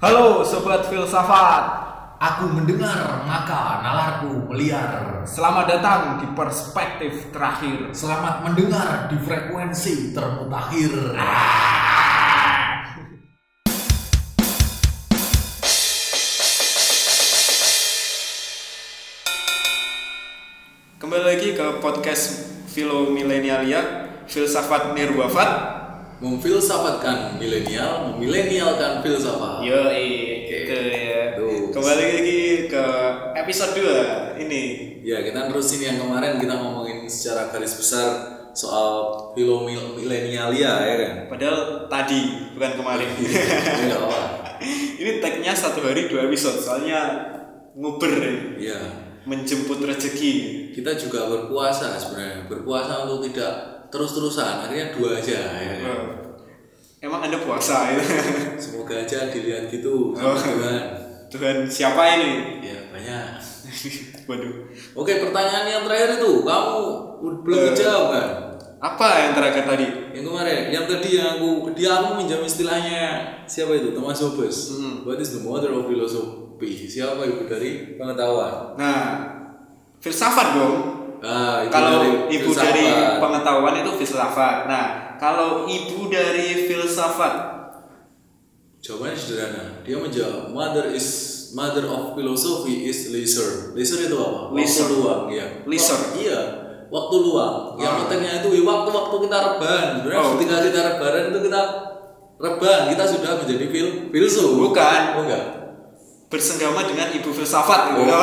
Halo Sobat Filsafat Aku mendengar, maka nalarku meliar. Selamat datang di perspektif terakhir Selamat mendengar di frekuensi termutakhir. Kembali lagi ke podcast Filo Milenialia Filsafat Nirwafat Memfilsafatkan milenial, memilenialkan filsafat. Yo gitu ya Tuh. Kembali lagi ke episode 2 ini Ya, kita terusin yang kemarin kita ngomongin secara garis besar soal filo mil- milenialia ya kan. Padahal tadi, bukan kemarin Ini nggak apa. Ini tagnya satu hari dua episode Soalnya nguber ya Iya. Menjemput rezeki Kita juga berpuasa sebenarnya. Berpuasa untuk tidak terus-terusan. Akhirnya dua aja ya. Oh. Emang anda puasa ya? Semoga aja dilihat gitu sama Oh. Tuhan. Tuhan siapa ini? Ya, banyak. Waduh Oke, pertanyaan yang terakhir itu kamu belum Eh. menjawab kan? Apa yang terakhir tadi? Yang kemarin, yang tadi yang aku dia aku minjam istilahnya siapa itu? Thomas Hobbes. Hmm. What is the mother of philosophy? Siapa ibu dari pengetahuan? Nah, filsafat dong. Ah, Kalau dari ibu filsafat. dari pengetahuan itu filsafat. Nah, kalau ibu dari filsafat, Jawabannya sederhana. Dia menjawab, mother is mother of philosophy is leisure. Leisure itu apa? Leisure. Waktu luang, ya. Leisure. Wak- iya, waktu luang. Yang Ah. pentingnya itu waktu-waktu kita rebahan. Sebenarnya Oh. ketika kita rebahan itu kita rebahan, kita sudah menjadi fil filsuf. Bukan. Oh enggak. Bersenggama dengan ibu filsafat gitu. Oh,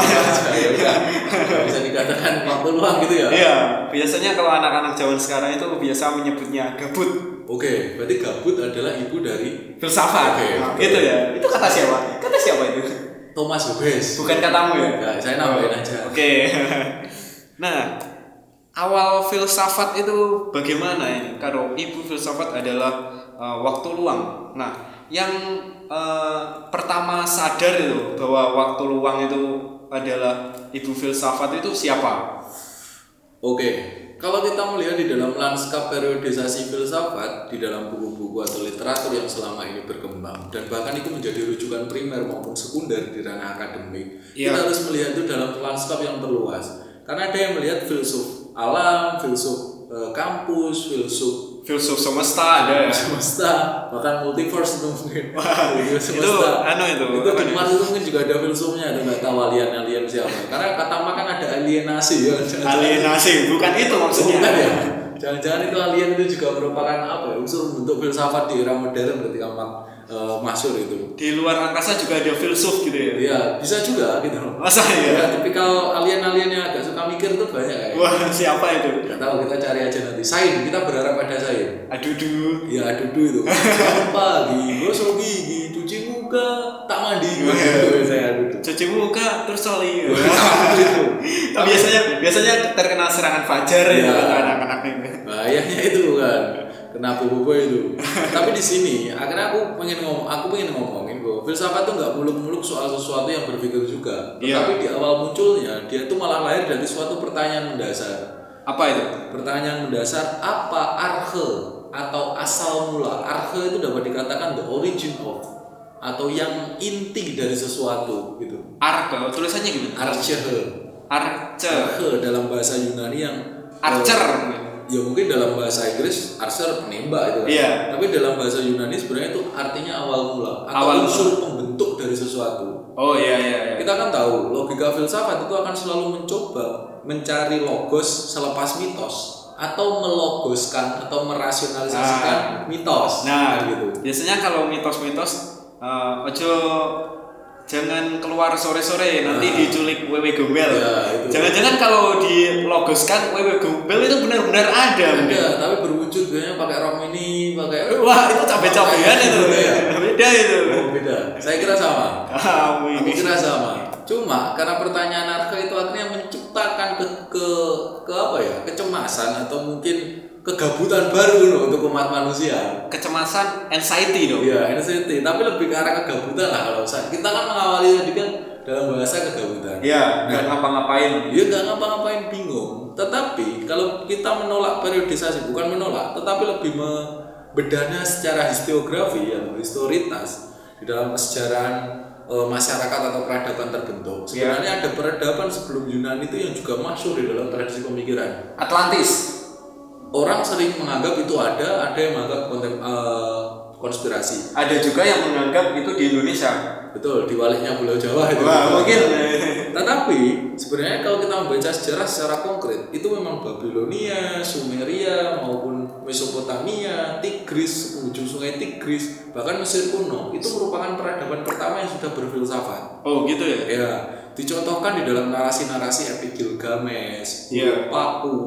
ya udah. Nggak bisa dikatakan waktu luang gitu ya. Iya, biasanya kalau anak-anak zaman sekarang itu biasa menyebutnya gabut Oke, berarti gabut adalah ibu dari filsafat. Oke, Nah, gitu ya. Itu kata siapa? Kata siapa itu? Thomas Hobbes. Bukan katamu ya? Enggak, saya nambahin aja. Oke. nah, awal filsafat itu bagaimana ini? Kalau ibu filsafat adalah uh, waktu luang. Nah, yang uh, pertama sadar itu bahwa waktu luang itu adalah ibu filsafat itu siapa? Oke, kalau kita melihat di dalam lanskap periodisasi filsafat di dalam buku-buku atau literatur yang selama ini berkembang dan bahkan itu menjadi rujukan primer maupun sekunder di ranah akademik, Iya. kita harus melihat itu dalam lanskap yang terluas. Karena ada yang melihat filsuf alam, filsuf eh, kampus, filsuf Filsuf semesta ada. ya? semesta, bahkan multiverse itu mungkin. Multiverse itu anu itu, Itu di? Mars itu mungkin juga ada filsufnya, ada nggak tahu alien alien siapa. Karena kata makan ada alienasi ya. Alienasi, bukan itu maksudnya. Bukan ya? Jangan-jangan itu alien itu juga merupakan apa ya? Unsur bentuk filsafat di era modern ketika mak eh, masyur itu. Di luar angkasa juga ada filsuf gitu ya. Iya, bisa juga gitu loh. Masa ya? Ya, tipikal alien-alien yang agak suka mikir itu banyak kayak. Wah, siapa itu? Gak tahu kita cari aja nanti. Sain, kita berharap ada Sain. Aduh, duh. Ya dudu itu. Bangun pagi, gosok gigi, cuci muka, tak mandi. Iya. Saya dudu. Cuci muka terus soli. Itu. biasanya biasanya terkena serangan fajar ya Iya. anak-anak ini. Bahayanya itu kan. Kena bobo itu. Tapi di sini akhirnya aku pengen ngomong, aku pengen ngomongin bahwa filsafat itu nggak muluk-muluk soal sesuatu yang berpikir juga. Iya. Tetapi di awal munculnya dia itu malah lahir dari suatu pertanyaan mendasar. Apa itu? Pertanyaan mendasar apa arhe atau asal mula? Arhe itu dapat dikatakan the origin of atau yang inti dari sesuatu gitu. Arke, tulisannya gimana? Arche. Arche dalam bahasa Yunani yang Archer. Ya mungkin dalam bahasa Inggris archer penembak itu kan. Iya. Tapi dalam bahasa Yunani sebenarnya itu artinya awal mula atau Awal mula. unsur pembentuk dari sesuatu. Oh iya iya iya. Kita kan tahu logika filsafat itu akan selalu mencoba mencari logos selepas mitos atau melogoskan atau merasionalisasikan mitos. Nah, gitu. biasanya kalau mitos-mitos eh, ojo jangan keluar sore-sore nanti Nah. diculik wewe gombel. Ya. Jangan-jangan kalau dilogoskan wewe gombel itu benar-benar ada. mungkin. Ada, tapi berwujud kayaknya pakai rok mini, pakai Wah, itu cabe-cabean itu. Ya. Beda itu. Oh, beda. Saya kira sama. Kamu Aku ini. kira sama. Cuma karena pertanyaan Arke itu akhirnya menciptakan ke, ke ke apa ya kecemasan atau mungkin kegabutan baru loh untuk umat manusia. Kecemasan, anxiety dong. Iya, anxiety, tapi lebih ke arah kegabutan lah kalau saya. Kita kan mengawali tadi kan dalam bahasa kegabutan. Iya, nggak ngapa-ngapain. Dia nggak ngapa-ngapain bingung. Tetapi kalau kita menolak periodisasi, bukan menolak, tetapi lebih membedahnya secara historiografi atau historitas, di dalam kesejarahan eh, masyarakat atau peradaban terbentuk. Sebenarnya ada peradaban sebelum Yunani itu yang juga masuk di dalam tradisi pemikiran. Atlantis. Orang sering menganggap itu ada, ada yang menganggap kontem, eh, konspirasi. Ada juga yang menganggap itu di Indonesia. Betul, di waliknya Pulau Jawa itu. Wah, mungkin. Tetapi sebenarnya kalau kita membaca sejarah secara konkret itu memang Babilonia, Sumeria maupun Mesopotamia, Tigris, ujung sungai Tigris, bahkan Mesir kuno itu merupakan peradaban pertama yang sudah berfilsafat. Oh, gitu ya. Ya, dicontohkan di dalam narasi-narasi epik Gilgamesh, huruf paku,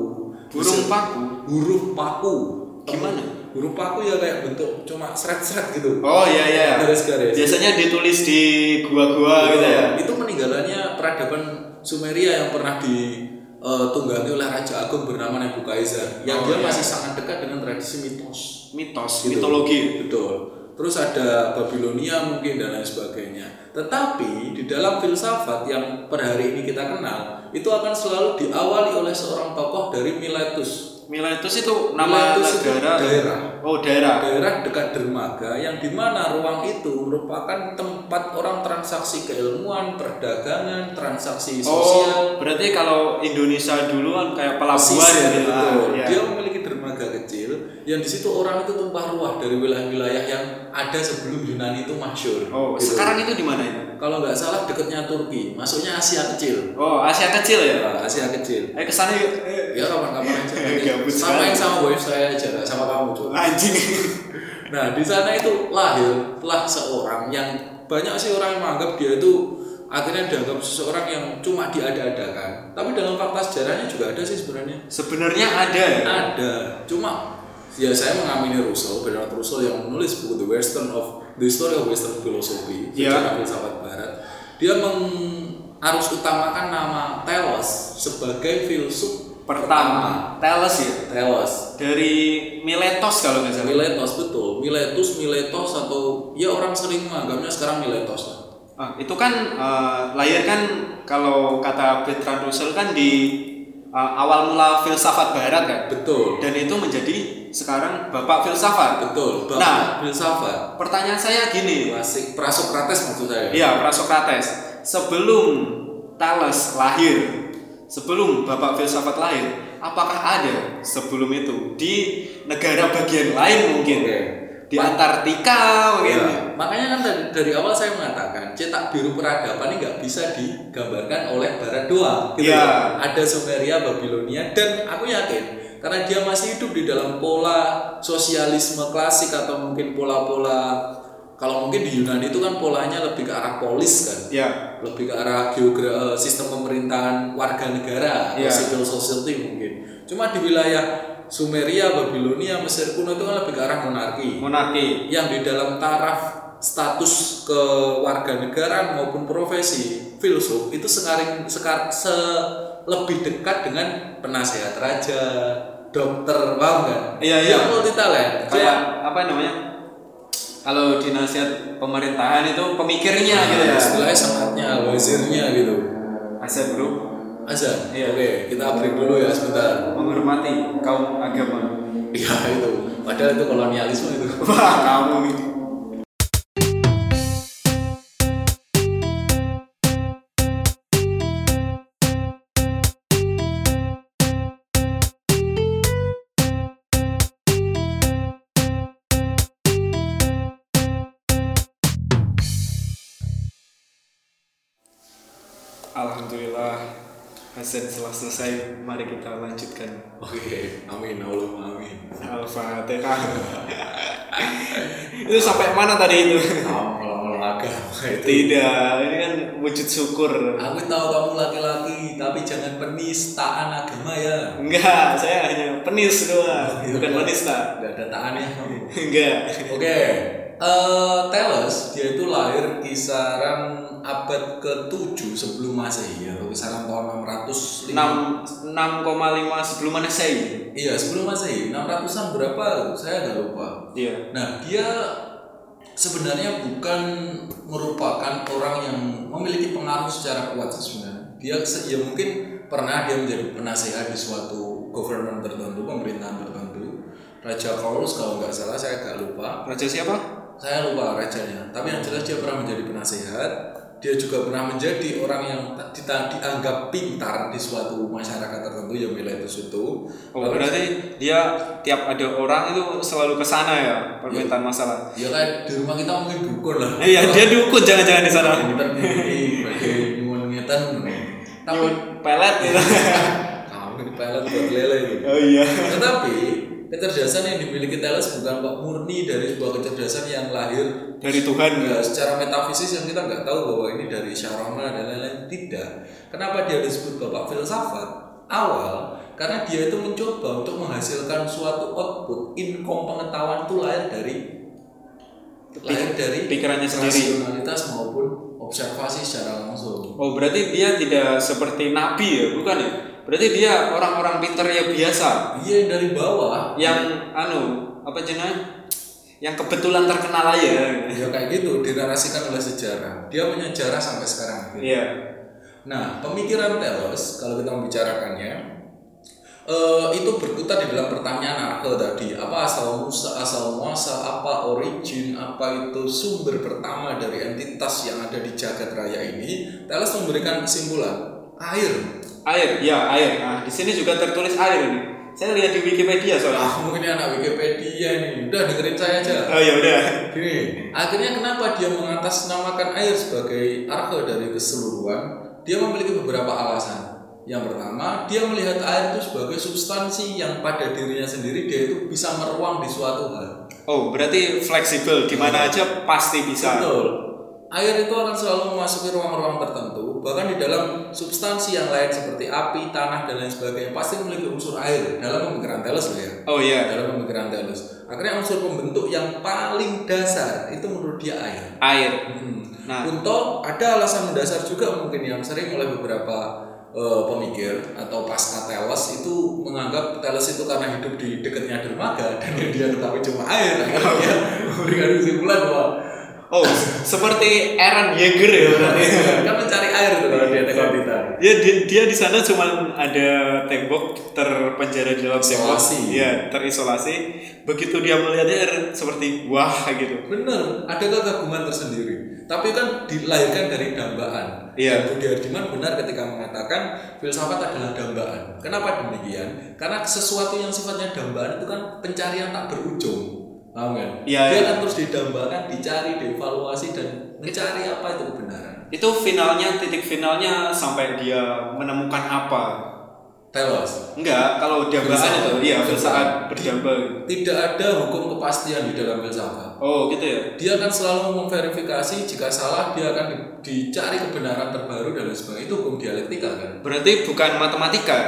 Burung paku. huruf paku. Gimana? Huruf paku ya kayak bentuk cuma seret-seret gitu. Oh iya iya. Garis-garis. Biasanya ditulis di gua-gua gitu ya. Itu peninggalannya peradaban Sumeria yang pernah ditunggangi oleh Raja Agung bernama Nebukadnezar yang Oh, dia iya. masih sangat dekat dengan tradisi mitos. Mitos, Gitu. mitologi. Betul. Terus ada Babilonia mungkin dan lain sebagainya. Tetapi di dalam filsafat yang per hari ini kita kenal itu akan selalu diawali oleh seorang tokoh dari Miletus. Miletus itu nama Miletus itu negara. daerah. Oh, daerah. daerah dekat dermaga yang di mana ruang itu merupakan tempat orang transaksi keilmuan, perdagangan, transaksi sosial, Oh, berarti kalau Indonesia dulu kan kayak pelabuhan gitu. iya. Dia memiliki dermaga kecil yang di situ orang itu tumpah ruah dari wilayah-wilayah yang ada sebelum Yunani itu masyur. Oh, Gitu. sekarang itu di mana itu? Kalau nggak salah dekatnya Turki, masuknya Asia kecil. Oh, Asia kecil ya. Ya, Asia kecil. Ayo ke sana yuk. Ya kapan-kapan aja. sama yang sama wife saya aja, sama kamu cuy. Anjing. Nah, di sana itu lahir telah seorang yang banyak sih orang yang menganggap dia itu akhirnya dianggap seseorang yang cuma diada-adakan. Tapi dalam fakta sejarahnya juga ada sih sebenarnya. Sebenarnya ada ya. Ada. Cuma ya saya mengamini Russell, Bernard Russell yang menulis buku The Western of The History of Western Philosophy, sejarah filsafat barat. Dia meng harus utamakan nama Telos sebagai filsuf Pertama, Thales ya. Telos. Dari Miletos kalau nggak salah. Miletos betul, Miletus, Miletos atau ya orang sering menganggapnya sekarang Miletos lah. Ah, itu kan eh, lahir kan kalau kata Bertrand Russell kan di eh, awal mula filsafat barat kan. Betul, Dan itu menjadi sekarang bapak filsafat. betul. Bapak Nah. filsafat, Pertanyaan saya gini. klasik Prasokrates maksud saya. Iya, Prasokrates. Sebelum Thales lahir, sebelum bapak filsafat lahir, apakah ada sebelum itu di negara bagian lain mungkin? Oke. Di Antartika mungkin. Ya, makanya kan dari, dari awal saya mengatakan cetak biru peradaban ini nggak bisa digambarkan oleh barat doang. Gitu Iya. ya. Ada Sumeria, Babilonia, dan aku yakin karena dia masih hidup di dalam pola sosialisme klasik atau mungkin pola-pola kalau mungkin di Yunani itu kan polanya lebih ke arah polis kan. Ya. lebih ke arah geogra eh, sistem pemerintahan warga negara Iya. civil society mungkin. Cuma di wilayah Sumeria, Babilonia, Mesir kuno itu kan lebih ke arah monarki. Monarki. Yang di dalam taraf status kewarganegaraan maupun profesi filsuf itu sekarang sekar, se lebih dekat dengan penasehat raja, dokter, paham kan? Iya, iya. Dia multi talent. Kayak apa namanya? Kalau di nasihat pemerintahan itu pemikirnya gitu ya. istilahnya sangatnya, wazirnya gitu. Asal bro, Azan. Iya. Oke, kita break dulu ya sebentar. menghormati kaum agama. Iya itu. Padahal itu kolonialisme itu. Wah, kamu ini. Setelah selesai mari kita lanjutkan Oke, amin Allah amin. Al-Fatihah Itu sampai mana tadi itu? Agama itu. Tidak, ini kan wujud syukur Aku tahu kamu laki-laki, tapi jangan penistaan agama ya. Enggak, saya hanya penis doang Bukan penista Gak ada taannya. Enggak Oke, eh Teles dia itu lahir kisaran abad ke-7 sebelum Masehi atau kisaran tahun 605. 6, 6,5 sebelum Masehi Iya, sebelum Masehi. 600-an berapa? Saya nggak lupa. Iya Nah, dia sebenarnya bukan merupakan orang yang memiliki pengaruh secara kuat sebenarnya. Dia ya mungkin pernah dia menjadi penasehat di suatu government tertentu, pemerintahan tertentu. Raja Carlos kalau nggak salah saya agak lupa. Raja siapa? Saya lupa rajanya tapi yang jelas dia pernah menjadi penasehat dia juga pernah menjadi orang yang dianggap pintar di suatu masyarakat tertentu yang Miletus itu Oh, berarti dia tiap ada orang itu selalu ke sana ya permintaan masalah. ya kayak di rumah kita mungkin dukun lah Eh, Iya, dia dukun jangan-jangan di sana. ini ngetan tapi pelet gitu. kamu di pelet buat lele gitu Oh iya. tetapi kecerdasan yang dimiliki Thales bukan kok murni dari sebuah kecerdasan yang lahir Dari Tuhan. Ya, secara metafisis yang kita nggak tahu bahwa ini dari Sharma dan lain-lain. Tidak. Kenapa dia disebut bapak filsafat? Awal karena dia itu mencoba untuk menghasilkan suatu output income pengetahuan itu lahir dari lahir dari pikirannya sendiri. rasionalitas maupun observasi secara langsung. Oh, berarti dia tidak seperti nabi ya, bukan ya? Berarti dia orang-orang pinter ya biasa. Dia yang dari bawah. Yang anu apa jenengan yang kebetulan terkenal aja. ya kayak gitu dinarasikan oleh sejarah. Dia punya sejarah sampai sekarang. Iya. Nah, pemikiran Telos kalau kita membicarakannya eh, itu berkutat di dalam pertanyaan arke tadi. Apa asal musa asal muasa apa origin apa itu sumber pertama dari entitas yang ada di jagat raya ini? Telos memberikan kesimpulan. Air Air, ya air. Nah, di sini juga tertulis air ini. Saya lihat di Wikipedia soalnya. ah mungkin anak Wikipedia nih udah dengerin saya aja Oh ya udah. Gini, akhirnya kenapa dia mengatasnamakan air sebagai arke dari keseluruhan? Dia memiliki beberapa alasan. Yang pertama, dia melihat air itu sebagai substansi yang pada dirinya sendiri dia itu bisa meruang di suatu hal. Oh, berarti fleksibel di mana aja pasti bisa. Betul. Air itu akan selalu memasuki ruang-ruang tertentu, bahkan di dalam substansi yang lain seperti api, tanah, dan lain sebagainya pasti memiliki unsur air dalam pemikiran Thales loh ya. Oh iya, Dalam pemikiran Thales. Akhirnya unsur pembentuk yang paling dasar itu menurut dia air. air. Hmm. Nah. Untuk ada alasan mendasar juga mungkin yang sering oleh beberapa eh, pemikir atau pasca Teles itu menganggap Teles itu karena hidup di dekatnya dermaga dan dia ketahui cuma air. Akhirnya memberikan kesimpulan bahwa Oh, seperti Aaron Yeager ya berarti. kan mencari air tuh kalau dia tengok kita. Ya dia, dia di sana cuma ada tembok terpenjara di dalam tembok. Isolasi. Iya, terisolasi. Begitu dia melihat air seperti wah gitu. Bener, ada kekaguman tersendiri. Tapi kan dilahirkan dari dambaan. Iya. Dan Budi Hardiman benar ketika mengatakan filsafat adalah dambaan. Kenapa demikian? Karena sesuatu yang sifatnya dambaan itu kan pencarian tak berujung. Paham kan? Iya, Dia kan terus didambakan, dicari, dievaluasi dan mencari apa itu kebenaran. Itu finalnya titik finalnya sampai dia menemukan apa? Telos. Enggak, kalau dambaan Filsafat. itu iya Filsafat. berdambal. Tidak ada hukum kepastian di dalam filsafat. Oh, gitu ya. Dia akan selalu memverifikasi jika salah dia akan di- dicari kebenaran terbaru dan lain sebagainya. Itu hukum dialektika kan. Berarti bukan matematika,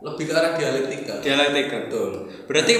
Lebih ke arah dialektika. dialektika. Betul. Berarti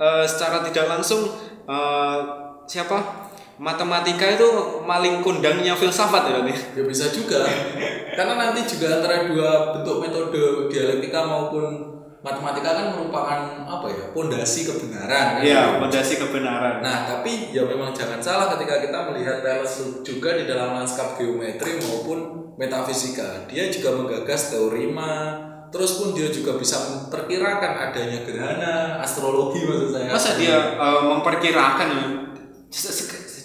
eh, secara tidak langsung eh, siapa? Matematika itu maling kundangnya filsafat ya. Ya bisa juga. Karena nanti juga antara dua bentuk metode dialektika maupun matematika kan merupakan apa ya? pondasi kebenaran. kan? Iya, fondasi kebenaran. Nah, tapi ya memang jangan salah ketika kita melihat Thales juga di dalam lanskap geometri maupun metafisika. Dia juga menggagas teorema, terus pun dia juga bisa memperkirakan adanya gerhana, astrologi maksud saya. Masa dia eh, memperkirakan ya?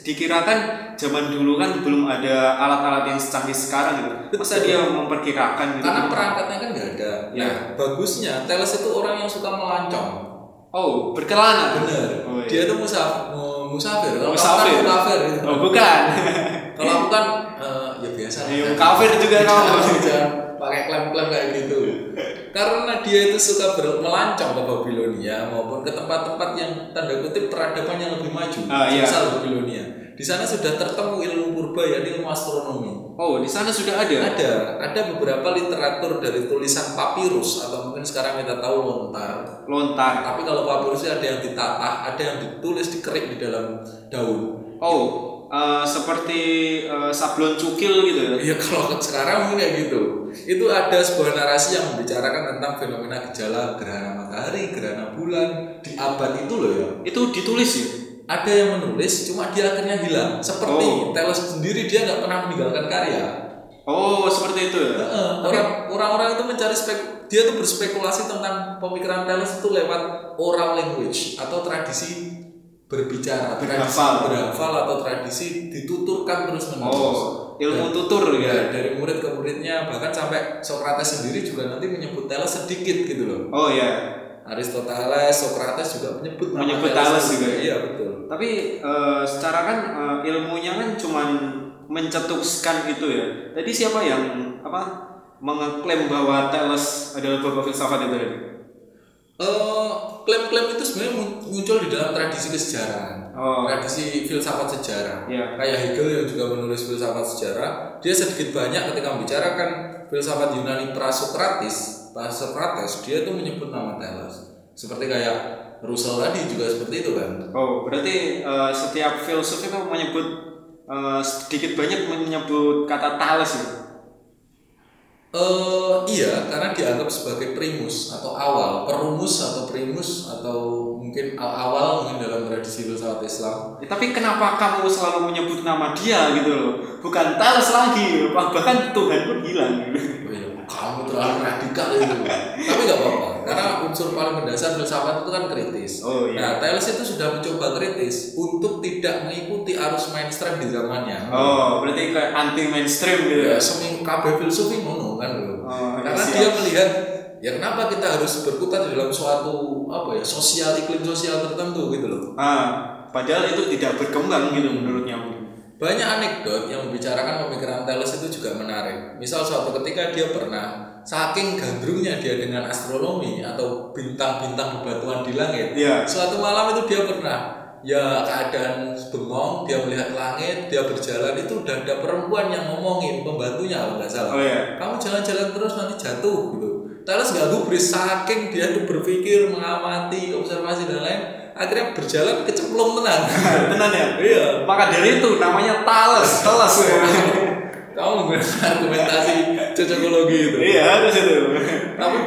Dikirakan zaman dulu kan belum ada alat-alat yang secanggih sekarang gitu. Masa dia memperkirakan gitu? Karena perangkatnya kan nggak ada. Ya. Nah, bagusnya Thales itu orang yang suka melancong. Oh, berkelana. Bener. Oh, iya. Dia tuh musaf, mu- musafir. Kalau Musafir. kamu kan musafir gitu. Oh, bukan. Kalau aku kan eh, ya biasa. Iya, kafir juga kamu. Pakai klaim-klaim kayak gitu. Karena dia itu suka ber- melancong ke Babilonia maupun ke tempat-tempat yang tanda kutip peradaban yang lebih maju. Ah, iya. Misal Babilonia. Di sana sudah tertemu ilmu purba yakni ilmu astronomi. Oh, di sana sudah ada. Ada, ada beberapa literatur dari tulisan papirus atau mungkin sekarang kita tahu lontar. Lontar. Tapi kalau papirusnya ada yang ditatah, ada yang ditulis dikerik di dalam daun. Oh, eh, seperti eh, sablon cukil gitu ya. Ya kalau sekarang mungkin kayak gitu. Itu ada sebuah narasi yang membicarakan tentang fenomena gejala gerhana matahari, gerhana bulan di abad itu loh ya. Itu ditulis ya. Ada yang menulis, cuma dia akhirnya hilang. Seperti Oh. Teles sendiri dia nggak pernah meninggalkan karya. Oh, seperti itu ya. Orang orang-orang itu mencari spek dia tuh berspekulasi tentang pemikiran Teles itu lewat oral language atau tradisi berbicara, tradisi Berhafal. berhafal atau tradisi dituturkan terus menerus. Oh, ilmu tutur Ya, ya. dari murid ke muridnya bahkan sampai Socrates sendiri juga nanti menyebut Thales sedikit gitu loh. Oh ya. Aristoteles, Socrates juga menyebut Menyebut Thales juga ya? Iya betul. Tapi eh, secara kan eh, ilmunya kan cuman mencetuskan itu ya. Tadi siapa yang apa mengeklaim bahwa Thales adalah bapak filsafat itu tadi? Eh, klaim-klaim itu sebenarnya mun- muncul di dalam tradisi kesejarahan, Oh. tradisi filsafat sejarah. Iya. Kayak Hegel yang juga menulis filsafat sejarah, dia sedikit banyak ketika membicarakan filsafat Yunani prasokratis, prasokrates, dia tuh menyebut nama Thales. Seperti kayak Russell tadi juga seperti itu kan. Oh, berarti eh, setiap filsuf itu menyebut eh, sedikit banyak menyebut kata Thales ya? Eh iya, karena dianggap sebagai primus atau awal, perumus atau primus atau mungkin awal mungkin dalam tradisi filsafat Islam. Ya, tapi kenapa kamu selalu menyebut nama dia gitu loh? Bukan Thales lagi, bahkan Tuhan pun hilang gitu. Iya, kamu terlalu radikal itu. Tapi nggak apa-apa, karena unsur paling mendasar filsafat itu kan kritis. Oh, iya. Nah, Thales itu sudah mencoba kritis untuk tidak mengikuti arus mainstream di zamannya. Oh, berarti kayak anti mainstream gitu Ya, ya? seming kabeh filsuf ngono kan. Oh, Karena siap. dia melihat ya kenapa kita harus berkutat di dalam suatu apa ya sosial iklim sosial tertentu gitu loh. Ah, padahal itu tidak berkembang gitu menurutnya. Banyak anekdot yang membicarakan pemikiran Thales itu juga menarik. Misal suatu ketika dia pernah saking gandrungnya dia dengan astronomi atau bintang-bintang bebatuan di langit. Iya. Suatu malam itu dia pernah ya keadaan bengong, dia melihat langit, dia berjalan itu udah ada perempuan yang ngomongin pembantunya kalau nggak salah. Oh iya. Kamu jalan-jalan terus nanti jatuh gitu. Thales nggak gubris saking dia tuh berpikir, mengamati, observasi dan lain. Akhirnya berjalan kecemplung tenang. Tenan ya? Iya. Maka dari itu namanya Thales ya. Kamu menggunakan argumentasi cocokologi itu. iya, harus itu. Tapi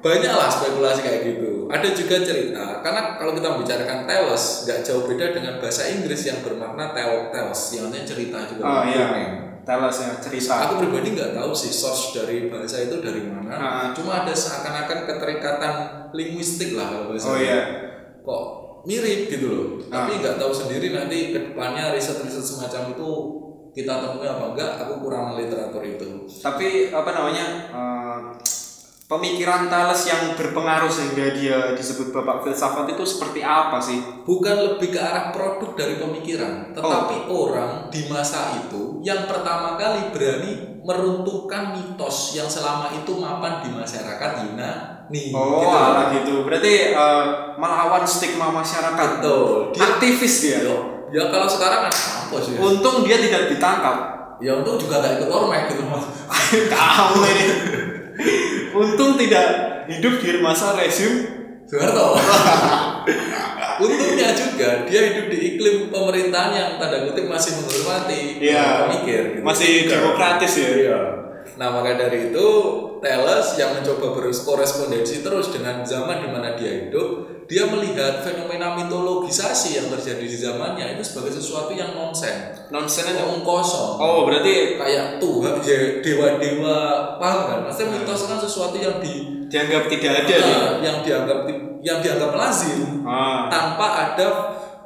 banyak lah spekulasi kayak gitu. Ada juga cerita, karena kalau kita membicarakan telos, nggak jauh beda dengan bahasa Inggris yang bermakna tel telos, yang artinya cerita juga. Oh iya. Dongeng. Thales ya, cerita. Aku pribadi nggak tahu sih source dari bahasa itu dari mana. Ah. Cuma ada seakan-akan keterikatan linguistik lah kalau bahasa. Oh iya. Kok mirip gitu loh. Ah. Tapi nggak tahu sendiri nanti ke depannya riset-riset semacam itu kita temui apa enggak. Aku kurang literatur itu. Tapi apa namanya? eh, pemikiran Thales yang berpengaruh sehingga dia disebut bapak filsafat itu seperti apa sih? bukan lebih ke arah produk dari pemikiran, tetapi orang di masa itu yang pertama kali berani meruntuhkan mitos yang selama itu mapan di masyarakat Yunani. Oh, gitu. ala gitu. Berarti eh, melawan stigma masyarakat. Betul. Dia, Aktivis dia. ya, ya kalau sekarang kan kampus ya. Untung dia tidak ditangkap. Ya untung juga gak ikut ormek gitu mas. Kamu ini. Untung tidak hidup di masa rezim. Soeharto. Untungnya juga dia hidup di iklim pemerintahan yang tanda kutip masih menghormati Iya. pemikir. gitu. Masih demokratis ya. Iya. Nah maka dari itu Thales yang mencoba berkorespondensi terus dengan zaman di mana dia hidup, dia melihat fenomena mitologisasi yang terjadi di zamannya itu sebagai sesuatu yang nonsen, Nonsense omong kosong. Oh, berarti Kayak Tuhan, ya, dewa-dewa, paham kan? Maksudnya mitos kan sesuatu yang di dianggap tidak ada. Nah, yang dianggap yang dianggap lazim Ah. tanpa ada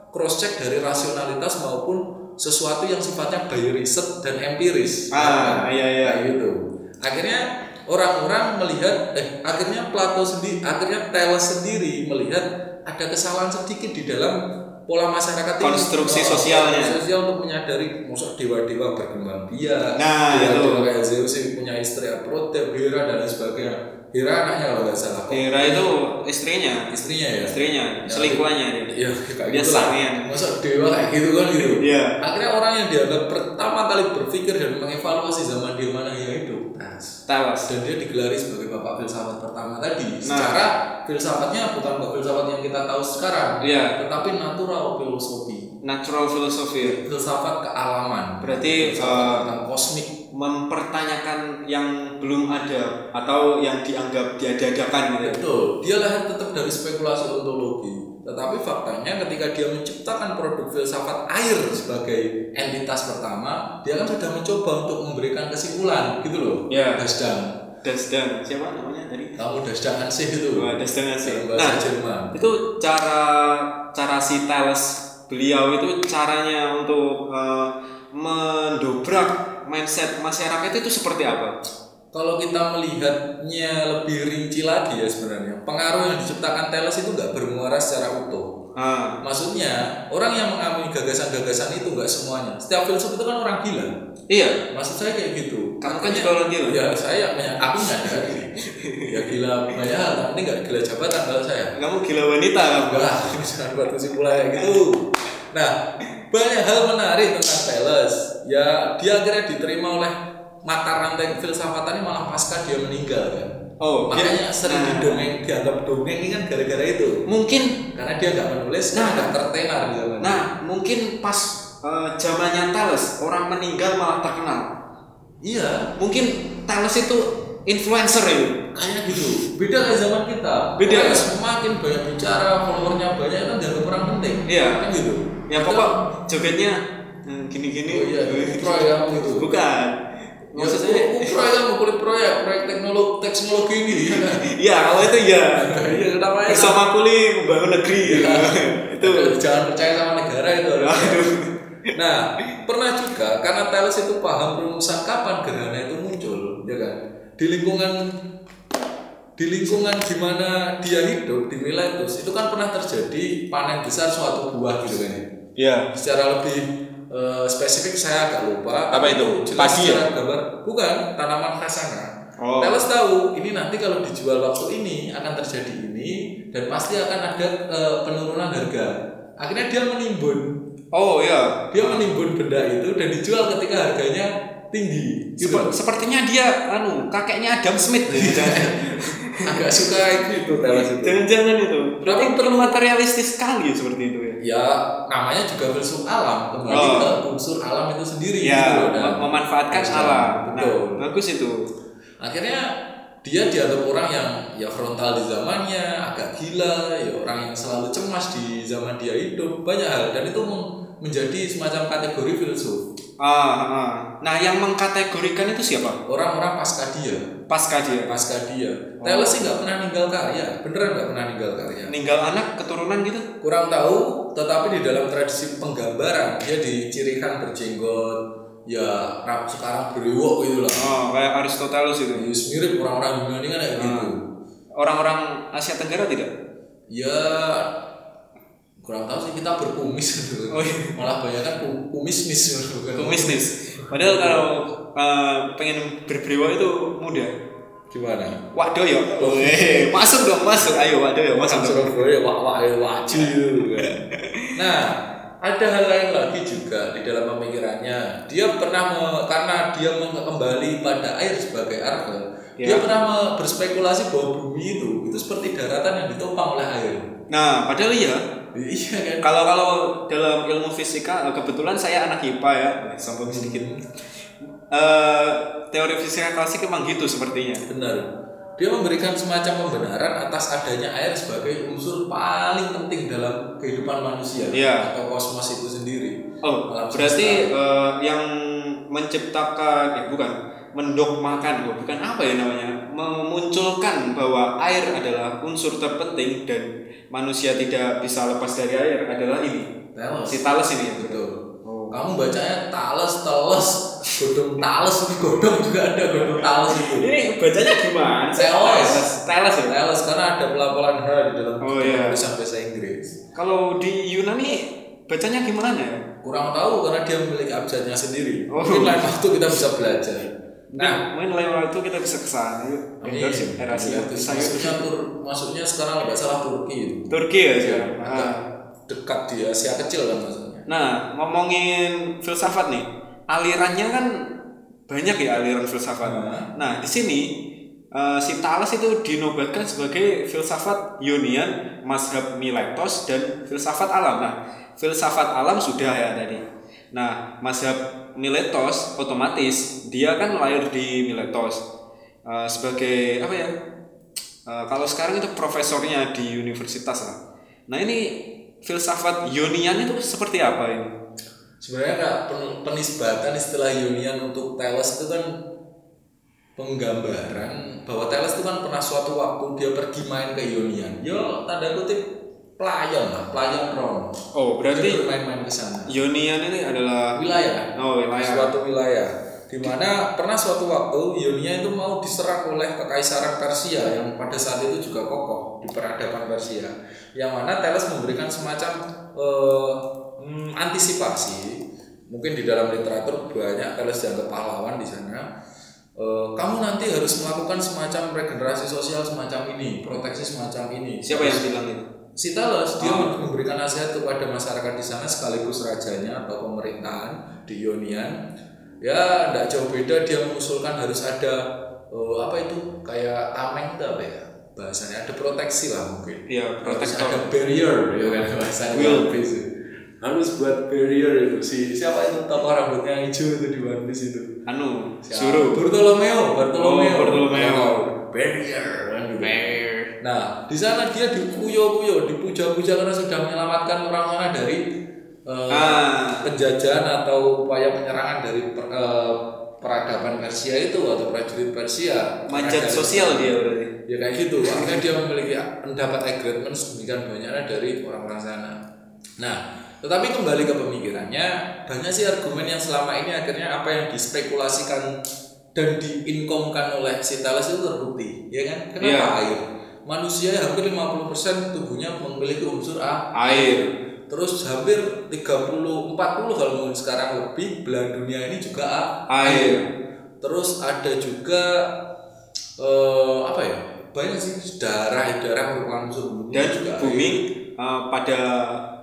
cross check dari rasionalitas maupun sesuatu yang sifatnya by riset dan empiris. Ah, iya, iya. Kayak gitu. Akhirnya orang-orang melihat eh akhirnya Plato sendiri akhirnya Thales sendiri melihat ada kesalahan sedikit di dalam pola masyarakat ini. Konstruksi Oh, sosialnya. konstruksi sosial untuk menyadari maksud dewa-dewa berkembang biak Nah, dewa-dewa itu. kayak Zeus yang punya istri Aphrodite, Hera dan lain sebagainya Hera anaknya kalau nggak salah Hera itu istrinya, istrinya ya istrinya, selingkuhannya dia. Iya, kayak Dia gitu sangean. Masa dewa kayak gitu kan gitu. Iya. Akhirnya orang yang dianggap pertama kali berpikir dan mengevaluasi zaman di mana ia hidup. Thales. Thales. Dan dia digelari sebagai bapak filsafat pertama tadi. Nah. Secara filsafatnya bukan bapak filsafat yang kita tahu sekarang, Iya. tetapi natural filosofi. Natural philosophy. Filsafat kealaman. Berarti, filsafat eh, tentang kosmik. Mempertanyakan yang belum ada atau yang dianggap diada-adakan gitu. Betul. Dia lahir tetap dari spekulasi ontologi. Tetapi faktanya ketika dia menciptakan produk filsafat air sebagai entitas pertama, dia kan sudah mencoba untuk memberikan kesimpulan gitu loh. Ya. Dasdang. Dasdan, siapa namanya tadi? Kamu Dasdang sih itu. Wah, Dasdan sih. Nah, Jerman. itu cara cara si Thales beliau itu caranya untuk eh, mendobrak mindset masyarakat itu seperti apa? Kalau kita melihatnya lebih rinci lagi ya sebenarnya, pengaruh yang diciptakan Teles itu nggak bermuara secara utuh. Ah, Maksudnya orang yang mengamini gagasan-gagasan itu nggak semuanya. Setiap filsuf itu kan orang gila. iya, Maksud saya kayak gitu. kamu kan juga orang gila. Ya saya banyak aku nyadari. ya gila banyak hal, tapi nggak gila jabatan kalau saya. Kamu gila wanita? Wah, jangan buat kesimpulan kayak gitu. Nah, banyak hal menarik tentang Thales. Ya, dia akhirnya diterima oleh mata rantai filsafatannya malah pasca dia meninggal kan. Oh, Makanya dia- sering nah. didongeng, dianggap dongeng ini kan gara-gara itu. Mungkin Karena dia nggak menulis, Nah. nggak tertenar di zaman. Nah, mungkin pas eh, zamannya Thales, orang meninggal malah terkenal. Iya, Mungkin Thales itu influencer ya. kayak gitu. Beda kayak zaman kita. Beda, Orang? Semakin banyak bicara, followernya banyak kan dianggap orang penting. Iya. Kan gitu. Ya pokok jogetnya hmm, gini-gini. Oh iya, ya, gitu. Bukan. Ya, Maksudnya proyek kamu kulit proyek, proyek teknologi teknologi ini. Iya, kalau itu ya. Iya, kenapa ya? Bersama kuli membangun negeri. itu. Itu jangan percaya sama negara itu. Nah, pernah juga karena Thales itu paham rumusan kapan gerhana itu muncul, ya kan? Di lingkungan di lingkungan di mana dia hidup di Miletus itu kan pernah terjadi panen besar suatu buah gitu kan ya. Iya. Secara lebih eh, spesifik saya agak lupa. Apa itu? Padi ya? gambar bukan tanaman khasana. Oh. Thales tahu ini nanti kalau dijual waktu ini akan terjadi ini dan pasti akan ada eh, penurunan harga. Akhirnya dia menimbun Oh iya. dia menimbun benda itu dan dijual ketika harganya tinggi gitu Seper- sepertinya dia anu kakeknya Adam Smith ya. agak suka itu itu Jangan-jangan itu. Berarti terlalu materialistis sekali seperti itu ya. ya namanya juga filsuf alam kembali Oh. ke unsur alam itu sendiri Ya, gitu loh, dan- mem- memanfaatkan Betul. alam. Nah, betul bagus itu. akhirnya dia dianggap orang yang ya frontal di zamannya agak gila ya orang yang selalu cemas di zaman dia hidup banyak hal dan itu menjadi semacam kategori filsuf Ah, ah. Nah, yang mengkategorikan itu siapa? orang-orang pasca dia Pasca dia. pasca dia Oh. Thales sih nggak pernah ninggal karya beneran nggak pernah ninggal karya Ninggal anak keturunan gitu. kurang tahu tetapi di dalam tradisi penggambaran dia dicirikan berjenggot ya sekarang berewok gitu lah Oh, kayak Aristoteles itu. Ya, mirip orang-orang Yunani kan kayak gitu Orang-orang Asia Tenggara tidak? ya kurang tahu sih kita berkumis gitu Oh, iya. malah banyak kan kumis mis bukan Kumisnis. Padahal kalau eh, pengen berbrewa itu mudah. gimana Waduh ya. Weh, masuk dong, masuk. Ayo waduh ya, masuk dong. Surabaya wak wak wajib gitu kan. nah ada hal lain lagi juga di dalam pemikirannya dia pernah me- karena dia kembali pada air sebagai arke dia Ya. pernah me- berspekulasi bahwa bumi itu itu seperti daratan yang ditopang oleh air Nah, padahal iya. Iya kan Kalau kalau dalam ilmu fisika kebetulan saya anak IPA ya, sombong sedikit. Eh, teori fisika klasik emang gitu sepertinya. benar dia memberikan semacam pembenaran atas adanya air sebagai unsur paling penting dalam kehidupan manusia Iya. atau kosmos itu sendiri Oh, berarti eh, yang menciptakan, eh bukan, mendogmakan, bukan apa ya namanya, memunculkan bahwa air adalah unsur terpenting dan manusia tidak bisa lepas dari air adalah ini, Thales. si Thales ini ya. betul Oh. kamu bacanya Thales Thales godong Thales ini godong juga ada godong Thales itu Ini bacanya gimana? Thales. Thales ya. Thales karena ada pelafalan H di dalam Oh, iya. tulisan bahasa Inggris Kalau di Yunani bacanya gimana ya? kurang tahu karena dia memiliki abjadnya sendiri Oh. mungkin lain waktu kita bisa belajar Nah, main lain waktu kita bisa ke sana yuk. ini Endorse iya, terus masuknya tur masuknya sekarang nggak salah Turki itu Turki ya sekarang. agak Ah. dekat di Asia kecil kan maksudnya Nah, ngomongin filsafat nih, alirannya kan banyak ya aliran filsafat. Nah. Nah, di sini eh, si Thales itu dinobatkan sebagai filsafat Ionian, mazhab Miletos dan filsafat alam. Nah, filsafat alam sudah ya tadi. Nah, mazhab Miletos otomatis dia kan lahir di Miletos Eh, sebagai apa ya? Eh, kalau sekarang itu profesornya di universitas lah. Nah ini filsafat Ionian itu seperti apa ini? sebenarnya kak pen- penisbatan istilah Ionian untuk Thales itu kan penggambaran bahwa Thales itu kan pernah suatu waktu dia pergi main ke Ionian yo tanda kutip playon lah, playon ron. Oh, berarti bermain-main ke sana. Ionian ini adalah Wilayah. oh wilayah. suatu wilayah di mana pernah suatu waktu Ionia itu mau diserang oleh kekaisaran Persia yang pada saat itu juga kokoh di peradaban Persia yang mana Thales memberikan semacam eh, hmm, antisipasi mungkin di dalam literatur banyak Thales dianggap pahlawan di sana Eh, kamu nanti harus melakukan semacam regenerasi sosial semacam ini proteksi semacam ini Siapa yang bilang itu? Si Thales dia Oh. memberikan nasihat kepada masyarakat di sana sekaligus rajanya atau pemerintahan di Ionian. Ya, tidak jauh beda dia mengusulkan harus ada eh, apa itu kayak tameng apa ya bahasanya ada proteksi lah mungkin. Iya, Harus protektor. ada barrier ya kan bahasanya Will. Itu. Harus buat barrier itu si siapa itu tokoh rambutnya hijau itu di One Piece itu. Anu, Siapa? suruh. Bartolomeo, Bartolomeo. Oh, Bartolomeo. Oh, barrier kan gitu. Bear. Nah, di sana dia dikuyo-kuyo, dipuja-puja karena sudah menyelamatkan orang sana dari eh, Ah. penjajahan atau upaya penyerangan dari per- eh, peradaban Persia itu atau prajurit Persia. Manjat sosial dia berarti. Ya kayak gitu. Akhirnya dia memiliki mendapat agreement sedemikian banyaknya dari orang-orang sana. Nah, tetapi kembali ke pemikirannya, banyak sih argumen yang selama ini akhirnya apa yang dispekulasikan dan diinkomkan oleh si Thales itu terbukti, ya kan? Kenapa air? Manusia hampir 50% tubuhnya memiliki unsur A, Air. Terus hampir 30 40 kalau mungkin sekarang lebih belahan dunia ini juga A, Air. Terus ada juga eh apa ya? Banyak sih darah, darah merupakan unsur bumi Dan juga bumi air. eh, pada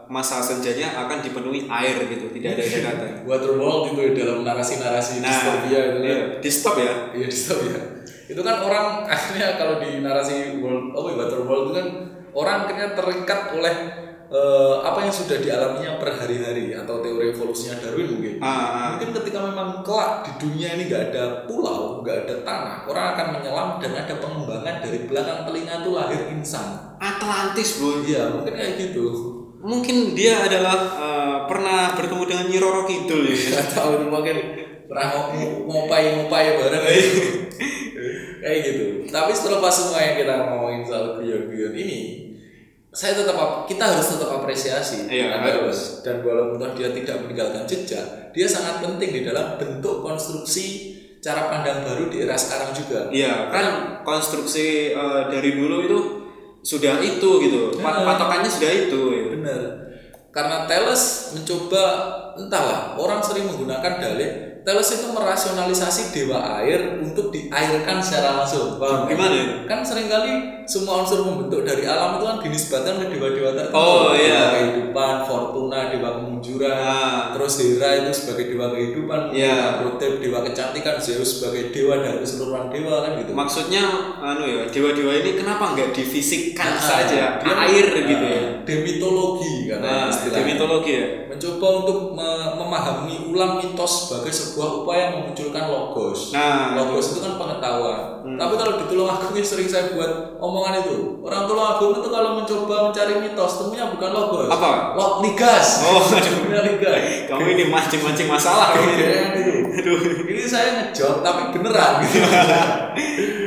masa senjanya akan dipenuhi air gitu, tidak ada daratan. Waterworld itu ya dalam narasi-narasi Nah, distopia itu kan. iya, di stop ya. Iya distopia. Itu kan orang akhirnya kalau di narasi world oh Waterworld itu kan orang akhirnya terikat oleh eh, apa yang sudah dialaminya per hari-hari atau teori evolusinya Darwin mungkin. Ah, ah. Mungkin ketika memang kelak di dunia ini nggak ada pulau, nggak ada tanah, orang akan menyelam dan ada pengembangan dari belakang telinga itu lahir insan. Atlantis, bro. Iya, mungkin kayak gitu. Mungkin dia adalah eh, pernah bertemu dengan Nyi Roro Kidul ya. Tahu mungkin pernah ngopai-ngopai bareng kayak gitu. Tapi setelah pas semua yang kita ngomongin soal guyon-guyon ini, saya tetap ap- kita harus tetap apresiasi Iya, harus. Dan walaupun dia tidak meninggalkan jejak, dia sangat penting di dalam bentuk konstruksi cara pandang baru di era sekarang juga. Iya, kan konstruksi eh, dari dulu itu sudah itu gitu. Iya. Patokannya sudah itu. ya. Benar. Karena Thales mencoba entahlah orang sering menggunakan dalih Thales itu merasionalisasi dewa air untuk diairkan secara langsung. Paham nggak? Gimana itu? Kan sering kali semua unsur pembentuk dari alam itu kan dinisbatkan ke dewa-dewa tertentu. Oh, iya. Dewa kehidupan, Fortuna, dewa kemunjuran, Ah. terus Hera itu sebagai dewa kehidupan, Iya. Aphrodite dewa kecantikan, Zeus sebagai dewa dari keseluruhan dewa kan gitu. Maksudnya anu ya, dewa-dewa ini kenapa nggak difisikkan Nah, saja dia- air gitu nah, ya. Demitologi Nah, karena istilahnya. demitologi ya. mencoba untuk me- memahami ulang mitos sebagai sebuah upaya memunculkan logos. Nah, logos itu kan pengetahuan. Tapi kalau di Tulungagung yang sering saya buat omongan itu, orang Tulungagung itu kalau mencoba mencari mitos, temunya bukan logos. Apa? Log ligas. Oh, temunya ligas. kamu ini mancing-mancing masalah kamu ini. Kayak itu. Aduh. Ini saya ngejot tapi beneran gitu.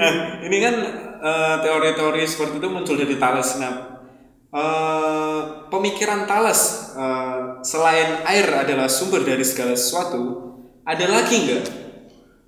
Nah, ini kan eh, teori-teori seperti itu muncul dari Thales. Nah, eh, pemikiran Thales eh, selain air adalah sumber dari segala sesuatu, ada lagi nggak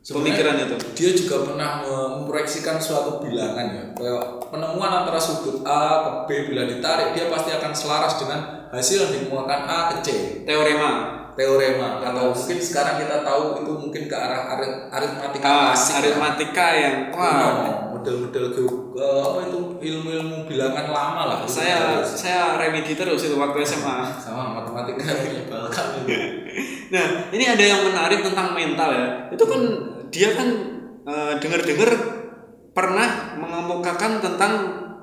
pemikiran itu? dia juga pernah memproyeksikan suatu bilangan ya kayak penemuan antara sudut A ke B bila ditarik dia pasti akan selaras dengan hasil yang ditemukan A ke C Teorema. teorema atau mungkin sekarang kita tahu itu mungkin ke arah arit aritmatika Ah, klasik ya. aritmatika yang wah model-model ge- eh, apa itu ilmu-ilmu bilangan lama lah saya saya remedi terus itu waktu SMA. sama matematika Nah, ini ada yang menarik tentang mental ya. Itu kan dia kan eh, dengar-dengar pernah mengemukakan tentang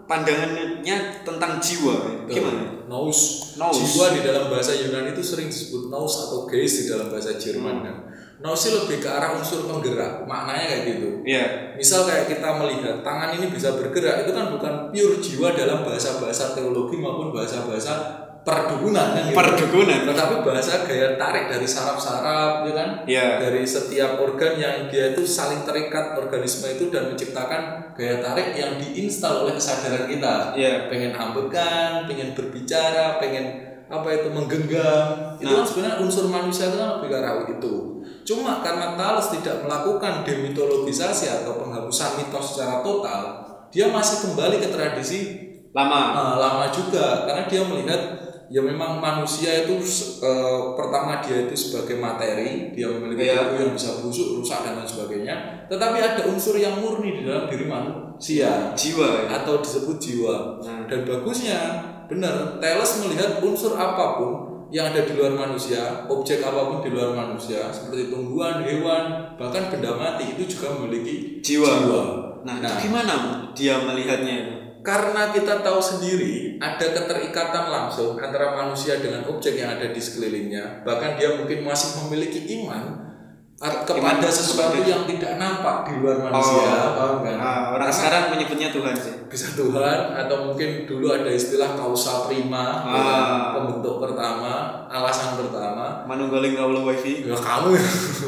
pandangannya tentang jiwa. Gimana? nous. Nous. Jiwa di dalam bahasa Yunani itu sering disebut nous atau geist di dalam bahasa Jerman. Hmm. kan. Lebih ke arah unsur penggerak, maknanya kayak gitu. Iya. Misal kayak kita melihat tangan ini bisa bergerak, itu kan bukan pure jiwa dalam bahasa-bahasa teologi maupun bahasa-bahasa perdukunan kan gitu. Perdukunan. Tetapi bahasa gaya tarik dari saraf-saraf ya kan? Iya. Dari setiap organ yang dia itu saling terikat organisme itu dan menciptakan gaya tarik yang diinstal oleh kesadaran kita. Iya. Pengen ambekan, pengen berbicara, pengen apa itu menggenggam. Itu kan sebenarnya unsur manusia itu kan lebih ke arah itu. Cuma karena Thales tidak melakukan demitologisasi atau penghapusan mitos secara total, dia masih kembali ke tradisi Lama. uh, lama juga karena dia melihat ya memang manusia itu eh, pertama dia itu sebagai materi dia memiliki Iya. tubuh yang bisa busuk rusak dan lain sebagainya tetapi ada unsur yang murni di dalam diri manusia Jiwa. ya. atau disebut jiwa Nah. dan bagusnya benar Thales melihat unsur apa pun yang ada di luar manusia objek apa pun di luar manusia seperti tumbuhan hewan bahkan benda mati itu juga memiliki Jiwa. jiwa. Nah, Nah. itu gimana dia melihatnya itu? Karena kita tahu sendiri ada keterikatan langsung antara manusia dengan objek yang ada di sekelilingnya, bahkan dia mungkin masih memiliki iman kepada Iman sesuatu kepada- yang tidak nampak di luar manusia, paham kan? Ah, orang sekarang menyebutnya Tuhan sih. bisa Tuhan atau mungkin dulu ada istilah kausal prima, ya? Ah. pembentuk pertama, alasan pertama, Manunggaling kaulah wifi. ya kamu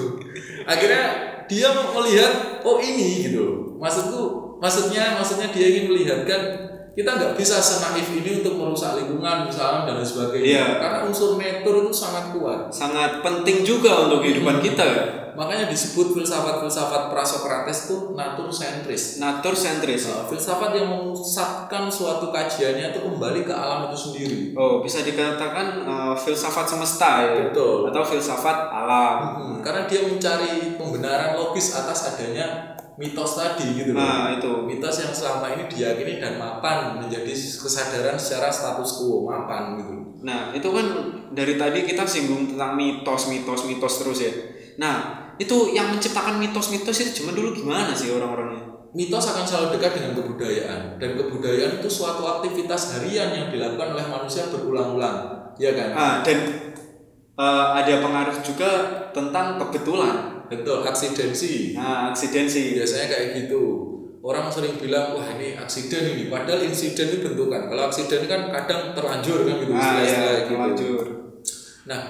akhirnya dia melihat oh ini gitu. Maksudku maksudnya maksudnya dia ingin melihatkan kita nggak bisa senaif ini untuk merusak lingkungan misalnya dan lain sebagainya Iya. karena unsur natur itu sangat kuat Sangat penting juga untuk kehidupan kita. ya. makanya disebut filsafat-filsafat prasokrates itu natur sentris Natur sentris. Nah, filsafat yang memusatkan suatu kajiannya itu kembali ke alam itu sendiri Oh, bisa dikatakan eh, filsafat semesta ya. Betul. Atau filsafat alam. Hmm, karena dia mencari pembenaran logis atas adanya mitos tadi gitu. Nah, itu. mitos yang selama ini diyakini dan mapan menjadi kesadaran secara status quo mapan gitu Nah, itu kan dari tadi kita singgung tentang mitos, mitos, mitos terus ya. Nah, itu yang menciptakan mitos-mitos itu zaman dulu gimana sih orang-orangnya? mitos akan selalu dekat dengan kebudayaan dan kebudayaan itu suatu aktivitas harian yang dilakukan oleh manusia berulang-ulang ya kan Ah, dan eh, ada pengaruh juga tentang kebetulan. Betul aksidensi Nah, aksidensi. biasanya kayak gitu orang sering bilang wah ini aksiden ini padahal insiden itu bentukan kalau aksiden kan kadang terlanjur kan gitu Nah, ya, gitu. terlanjur. Nah,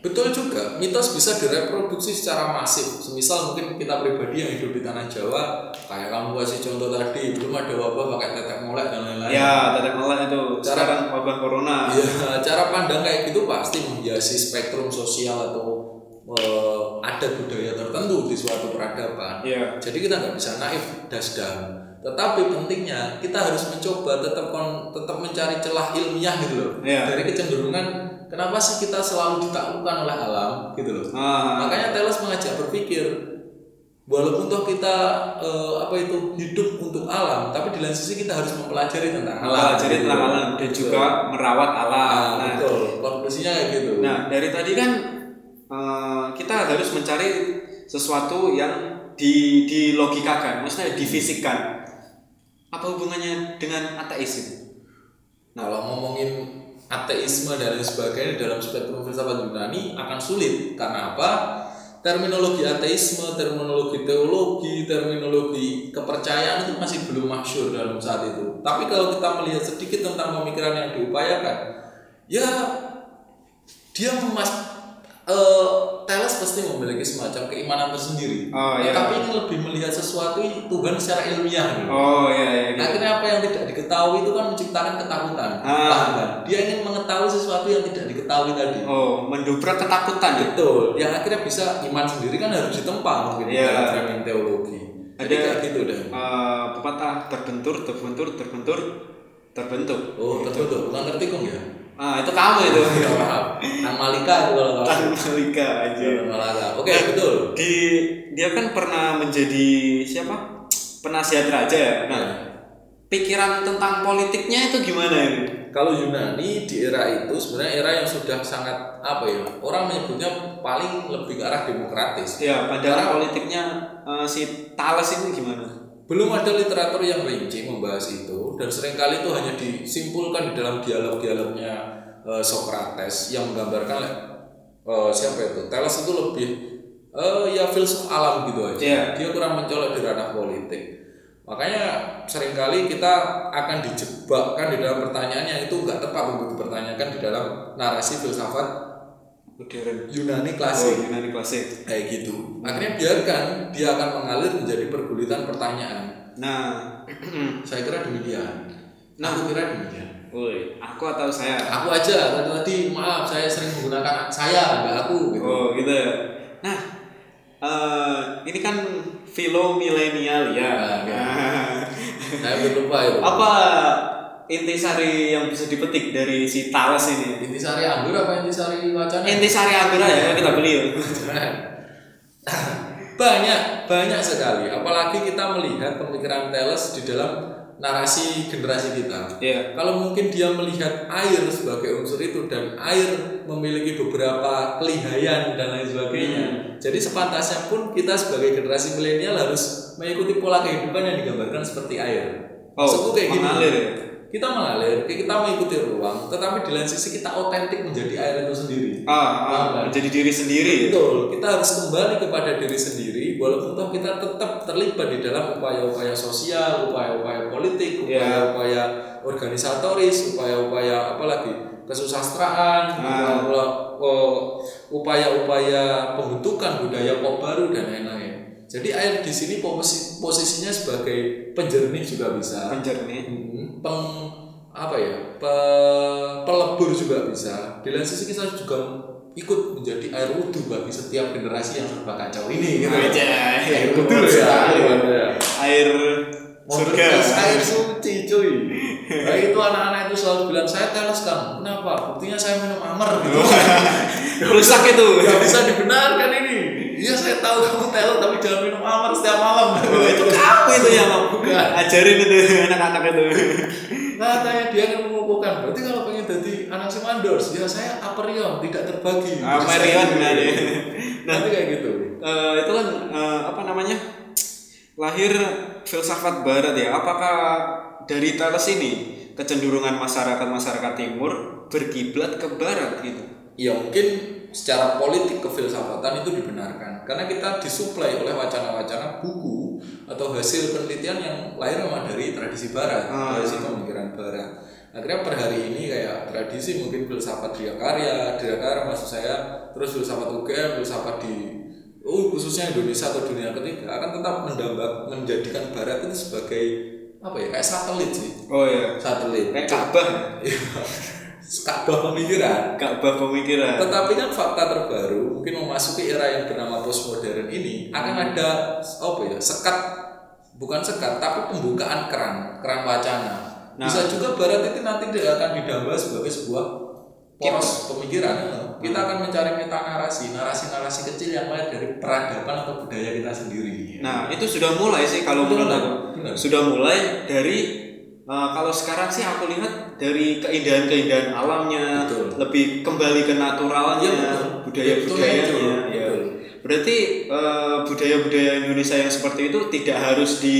betul juga mitos bisa direproduksi secara masif. Semisal mungkin kita pribadi yang hidup di tanah Jawa, kayak kamu kasih contoh tadi, belum ada wabah pakai tetek molek dan lain-lain. Ya, tetek melek itu. Cara- Sekarang wabah corona. Ya, cara pandang kayak gitu pasti menghiasi spektrum sosial atau eh, adat budaya tertentu di suatu peradaban. Iya. Jadi kita nggak bisa naif dasdam. Tetapi pentingnya kita harus mencoba tetap kon- tetap mencari celah ilmiah gitu loh. Iya. Dari kecenderungan kenapa sih kita selalu ditaklukkan oleh alam gitu loh. Ah, Makanya Teles mengajak berpikir walaupun toh kita eh, apa itu hidup untuk alam, tapi di lain sisi kita harus mempelajari tentang alam. mempelajari gitu. tentang alam dan Betul. juga merawat alam. Nah, Nah, betul. Konklusinya kayak gitu. Nah, dari tadi kan eh, kita harus mencari sesuatu yang di dilogikakan, maksudnya difisikkan. Apa hubungannya dengan ateis itu? Nah, kalau ngomongin ateisme dan lain sebagainya dalam spektrum filsafat Yunani akan sulit karena apa? Terminologi ateisme, terminologi teologi, terminologi kepercayaan itu masih belum masyur dalam saat itu. Tapi kalau kita melihat sedikit tentang pemikiran yang diupayakan, ya dia mas eh Teles pasti memiliki semacam keimanan tersendiri. Oh, iya. Tapi ini lebih melihat sesuatu Tuhan secara ilmiah. gitu. Oh iya iya. gitu. Akhirnya apa yang tidak diketahui itu kan menciptakan ketakutan. Ah. Paham kan? Dia ingin mengetahui sesuatu yang tidak diketahui tadi. Oh, mendobrak ketakutan. Betul. Yang akhirnya bisa iman sendiri kan harus ditempa mungkin Iya. dalam framing teologi. Jadi Ada- kayak gitu deh. Eh, pepatah terbentur, terbentur, terbentur, terbentuk. Oh, terbentuk bukan tertikung ya? Ah, itu kamu itu. Ya. Nang Malika itu kalau Tan Malika aja. Nang Malika. Oke, betul. Di dia kan pernah menjadi siapa? Penasihat raja ya. Nah, pikiran tentang politiknya itu gimana ini? Kalau Yunani di era itu sebenarnya era yang sudah sangat apa ya? Orang menyebutnya paling lebih ke arah demokratis. Ya, pandangan politiknya eh, si Thales ini gimana? Belum ada literatur yang rinci membahas itu dan sering kali itu hanya disimpulkan di dalam dialog-dialognya eh, Socrates yang menggambarkan eh, siapa itu Thales itu lebih eh, ya filsuf alam gitu aja. Iya. Dia kurang mencolok di ranah politik. Makanya sering kali kita akan dijebakkan di dalam pertanyaan yang itu nggak tepat untuk dipertanyakan di dalam narasi filsafat modern Yunani oh, klasik Yunani klasik kayak gitu. Akhirnya biarkan dia akan mengalir menjadi pergulitan pertanyaan. nah Saya kira demikian. Nah. aku kira demikian. Woi aku atau saya Aku aja tadi tadi maaf saya sering menggunakan saya nggak aku gitu. oh gitu ya nah eh, ini kan filo milenial ya Nah, ya. Nah, Saya belum lupa ya. apa intisari yang bisa dipetik dari si Thales ini Intisari anggur apa intisari wacana? intisari anggur aja kita beli ya banyak banyak sekali. Apalagi kita melihat pemikiran Thales di dalam narasi generasi kita. Iya. kalau mungkin dia melihat air sebagai unsur itu dan air memiliki beberapa kelihayan dan lain sebagainya. Jadi sepantasnya pun kita sebagai generasi milenial harus mengikuti pola kehidupan yang digambarkan seperti air. Oh, Maksudku kayak gini. mengalir? Kita mengalir kita mengikuti ruang tetapi di lain sisi kita otentik menjadi air itu sendiri ah, ah, kan? menjadi diri sendiri? Betul, kita harus kembali kepada diri sendiri walaupun toh kita tetap terlibat di dalam upaya-upaya sosial, upaya-upaya politik, Ya. upaya-upaya organisatoris, upaya-upaya apalagi kesusastraan, Ah. oh, upaya-upaya pembentukan budaya pop baru dan lain-lain. Jadi air di sini posi- posisinya sebagai penjernih juga bisa. penjernih peng apa ya pe- pelebur juga bisa. Di lain sisi kita juga ikut menjadi air wudhu bagi setiap generasi yang serba kacau ini gitu. Wajah, air wudhu ya. sekali. ya. air surga. air suci cuy. Nah itu anak-anak itu selalu bilang saya teles kan kenapa? Buktinya saya minum amer gitu. Rusak itu. Nggak bisa dibenarkan ini iya saya tahu kamu teles tapi jangan minum amer setiap malam Oh, itu kamu itu yang Bukan. ajarin itu anak-anak itu Katanya dia akan mengukuhkan. Berarti kalau pengen jadi anak si Mandors, ya saya aperion, tidak terbagi. Aperion, benar ya. Nanti kayak gitu. Eh, itu kan eh, apa namanya lahir filsafat barat ya apakah dari Thales ini kecenderungan masyarakat masyarakat timur berkiblat ke barat gitu Ya mungkin secara politik kefilsafatan itu dibenarkan. Karena kita disuplai oleh wacana-wacana buku atau hasil penelitian yang lahir memang dari tradisi barat, Ah. tradisi pemikiran barat. Akhirnya per hari ini kayak tradisi mungkin filsafat Dia Karya, Dia Karya maksud saya, terus filsafat UGM, filsafat di oh, khususnya Indonesia atau dunia ketiga akan tetap mendambak menjadikan barat itu sebagai apa ya kayak satelit sih. Oh ya satelit. Kayak Ka'bah Ka'bah pemikiran. Ka'bah pemikiran. Tetapi kan fakta terbaru mungkin memasuki era yang bernama postmodern ini akan ada apa ya sekat bukan sekat tapi pembukaan keran keran wacana. Nah. bisa juga barat itu nanti dia akan didamba sebagai sebuah poros pemikiran. Kita akan mencari meta narasi narasi narasi kecil yang lahir dari peradaban atau budaya kita sendiri. Nah itu sudah mulai sih kalau menurut aku. sudah mulai dari eh, kalau sekarang sih aku lihat dari keindahan-keindahan alamnya Betul. lebih kembali ke naturalnya Iya, betul. budaya-budayanya ya. betul. berarti eh, budaya-budaya Indonesia yang seperti itu tidak harus di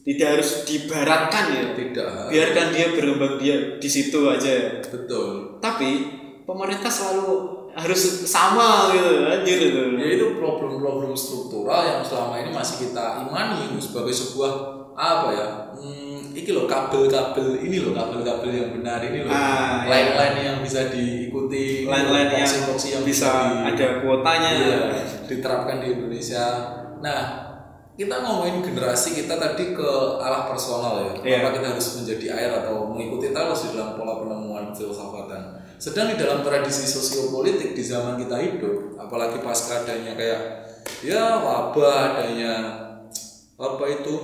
tidak harus dibaratkan ya tidak biarkan dia berkembang dia di situ aja betul tapi pemerintah selalu harus sama gitu anjir gitu ya itu problem-problem struktural yang selama ini masih kita imani sebagai sebuah apa ya hmm, ini loh kabel-kabel ini loh kabel-kabel yang benar ini loh Ah, iya. line-line yang bisa diikuti lain-lain yang yang bisa di- ada kuotanya. Iya, diterapkan di Indonesia. Nah kita ngomongin generasi kita tadi ke arah personal ya. Iya. kenapa kita harus menjadi air atau mengikuti Thales di dalam pola penemuan filsafatan sedang di dalam tradisi sosiopolitik di zaman kita hidup apalagi pasca adanya kayak ya wabah adanya apa itu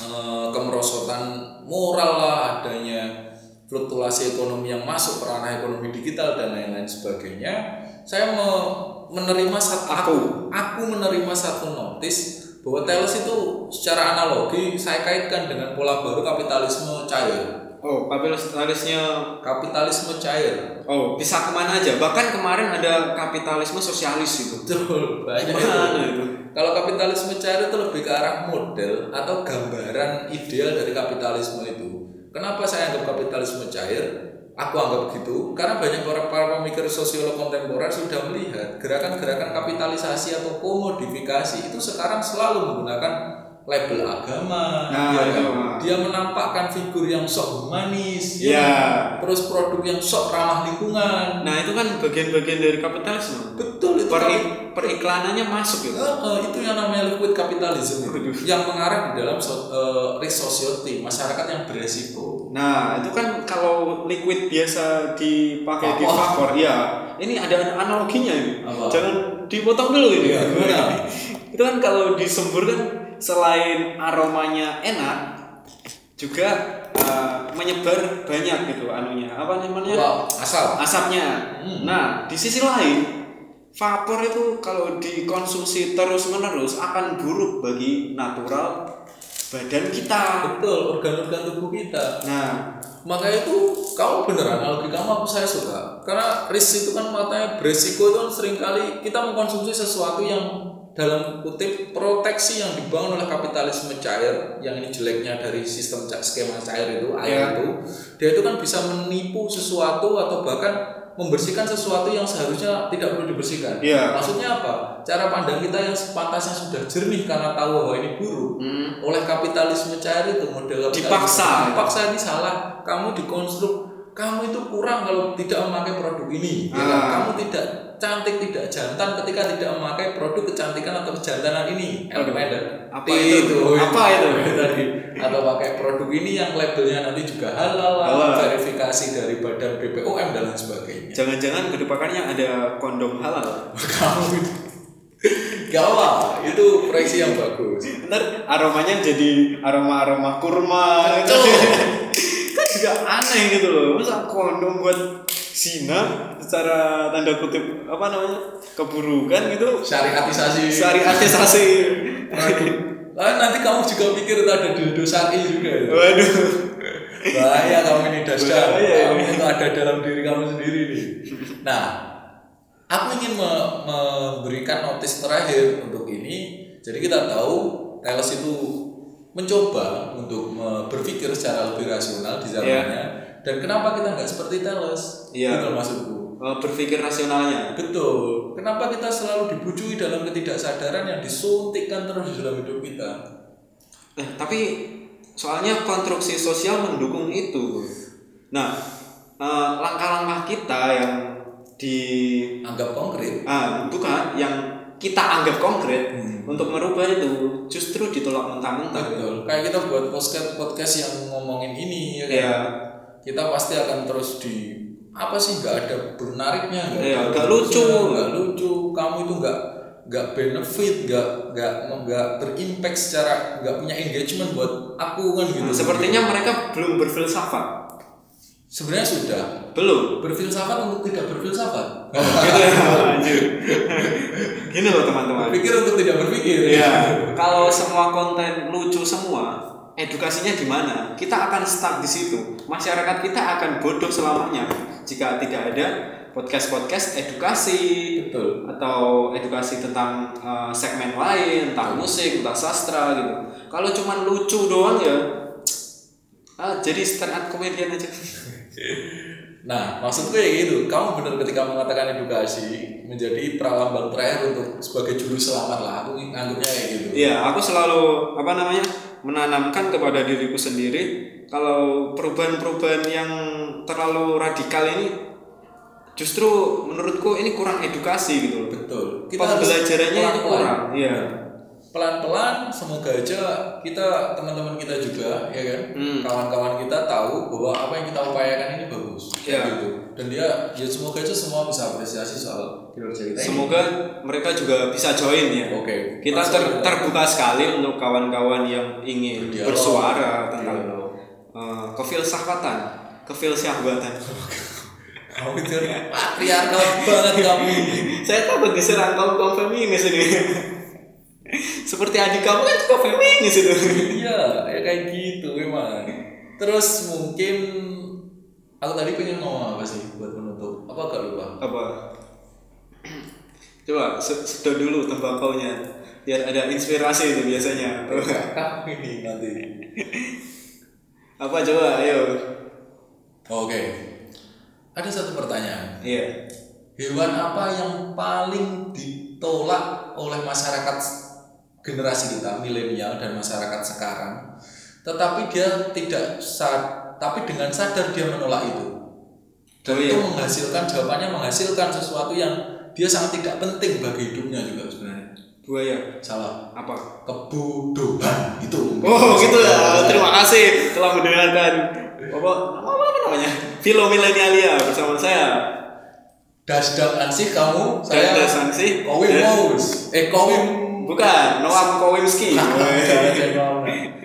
eh, kemerosotan moral lah adanya fluktuasi ekonomi yang masuk ke ranah ekonomi digital dan lain-lain sebagainya. Saya me- menerima satu aku aku. menerima satu notis bahwa Thales itu secara analogi saya kaitkan dengan pola baru kapitalisme cair oh kapitalisnya kapitalisme cair oh bisa ke mana aja bahkan kemarin ada kapitalisme sosialis gitu betul banyak gimana itu. itu Kalau kapitalisme cair itu lebih ke arah model atau gambaran ideal dari kapitalisme itu. Kenapa saya anggap kapitalisme cair? Aku anggap gitu karena banyak orang para pemikir sosiolog kontemporer sudah melihat gerakan-gerakan kapitalisasi atau komodifikasi itu sekarang selalu menggunakan label agama, Nah, ya kan? dia menampakkan figur yang sok humanis, ya kan? terus produk yang sok ramah lingkungan. Nah itu kan bagian-bagian dari kapitalisme. Betul itu Per kapi- periklanannya masuk gitu. Eh, eh, itu yang namanya liquid capitalism Waduh. yang mengarah di dalam so, eh, risk society masyarakat yang beresiko. Nah itu kan kalau liquid biasa dipakai di vapor, ya ini ada analoginya ini. Apa? Jangan dipotong dulu ini. Gimana? itu kan kalau disembur kan selain aromanya enak, juga eh, menyebar banyak gitu anunya. Apa namanya? Wah, asal. asapnya. Hmm. Nah, di sisi lain, vapor itu kalau dikonsumsi terus-menerus akan buruk bagi natural badan kita. Betul, organ-organ tubuh kita. Nah, Makanya itu kamu beneran analogi kamu aku saya suka. Karena risk itu kan makanya beresiko itu kan sering kali kita mengkonsumsi sesuatu yang dalam kutip proteksi yang dibangun oleh kapitalisme cair yang ini jeleknya dari sistem skema cair itu Ya. air itu dia itu kan bisa menipu sesuatu atau bahkan membersihkan sesuatu yang seharusnya tidak perlu dibersihkan. Iya. Maksudnya apa? Cara pandang kita yang sepantasnya sudah jernih karena tahu bahwa ini buruk hmm, oleh kapitalisme cair itu model Dipaksa. dipaksa ini salah kamu dikonstruk kamu itu kurang kalau tidak memakai produk ini ya kan? Ah. kamu tidak cantik tidak jantan ketika tidak memakai produk kecantikan atau kejantanan ini elemen Apa itu? Apa itu? tadi atau pakai produk ini yang labelnya nanti juga halal, Halal. verifikasi dari badan BPOM dan lain sebagainya jangan-jangan ke depannya ada kondom halal. kamu itu gak apa itu proyeksi yang bagus Ntar aromanya jadi aroma-aroma kurma. gitu. Juga aneh gitu loh. Masa kondom buat zina secara tanda kutip apa namanya keburukan gitu syariatisasi syariatisasi Lalu nanti kamu juga pikir itu ada dildo syari juga ya. waduh Bahaya kamu ini dasar. Bahaya kamu ini. itu ada dalam diri kamu sendiri nih. Nah, aku ingin me- memberikan notis terakhir untuk ini. Jadi kita tahu Teles itu mencoba untuk berpikir secara lebih rasional di zamannya. Dan kenapa kita nggak seperti Teles? Iya. Itu maksudku. Berpikir rasionalnya Betul. Kenapa kita selalu dibujui dalam ketidaksadaran yang disuntikkan terus di dalam hidup kita? Eh, tapi soalnya konstruksi sosial mendukung itu. Nah, eh, langkah-langkah kita yang di Anggap konkret. ah bukan yang kita anggap konkret Hmm. untuk merubah itu justru ditolak mentah-mentah. Betul. Kayak kita buat podcast podcast yang ngomongin ini ya kan. Iya. Kita pasti akan terus di apa sih nggak ada menariknya nggak nggak bagusnya, lucu. nggak lucu kamu itu nggak nggak benefit nggak nggak nggak berimpact secara nggak punya engagement buat aku kan gitu Nah, sepertinya mereka belum berfilsafat. Sebenarnya sudah Belum. berfilsafat untuk tidak berfilsafat gitu ya, anjir. Gini loh teman-teman. berpikir untuk tidak berpikir Iya, kalau semua konten lucu semua, edukasinya di mana? Kita akan stuck di situ. Masyarakat kita akan bodoh selamanya jika tidak ada podcast-podcast edukasi betul atau edukasi tentang eh, segmen lain, tentang musik, tentang sastra gitu. Kalau cuma lucu doang ya, ah, jadi stand up comedian aja. Nah, maksudku ya gitu. Kamu benar ketika mengatakan edukasi menjadi pralambang terakhir untuk sebagai juru selamat lah. Aku nganggapnya kayak gitu. Iya, aku selalu apa namanya menanamkan kepada diriku sendiri kalau perubahan-perubahan yang terlalu radikal ini justru menurutku ini kurang edukasi gitu loh. Betul. Pembelajarannya itu pelan-pelan. kurang. Iya. Pelan-pelan semoga aja kita teman-teman kita juga ya kan Hmm. kawan-kawan kita tahu bahwa apa yang kita upayakan ini bagus Iya. gitu. Dan dia ya semoga aja semua bisa apresiasi soal kinerja kita ini. Semoga mereka juga bisa join ya. Oke. Kita Masuk ter- terbuka sekali untuk kawan-kawan yang ingin Berdialog. bersuara tentang Dialog. eh, kefilsafatan, kefilsafatan. Kamu itu patriarkal banget kamu ini. Saya takut diserang kaum kaum feminis ini. Seperti adik kamu kan juga feminis itu. Iya, ya kayak gitu memang. Terus mungkin aku tadi pengen ngomong apa sih buat menutup? Apa gak lupa? Apa? Coba se- sedot dulu tembakaunya biar ada inspirasi itu biasanya. Kamu ini nanti. Apa coba? Ayo. Oke. Ada satu pertanyaan. Generasi kita milenial dan masyarakat sekarang tetapi dia tidak sad, tapi dengan sadar dia menolak itu. Dan Oh, iya. itu menghasilkan jawabannya menghasilkan sesuatu yang dia sangat tidak penting bagi hidupnya juga sebenarnya. Buaya. Salah. Apa? Kebodohan. Itu. Oh gitu ya. Terima kasih telah mendengarkan apa apa, apa namanya? Filo Milenialia bersama saya. Dasdak ansih kamu saya saya Sanksi Kowim Maus. Eh Kowim Bukan, Noam Kowinski.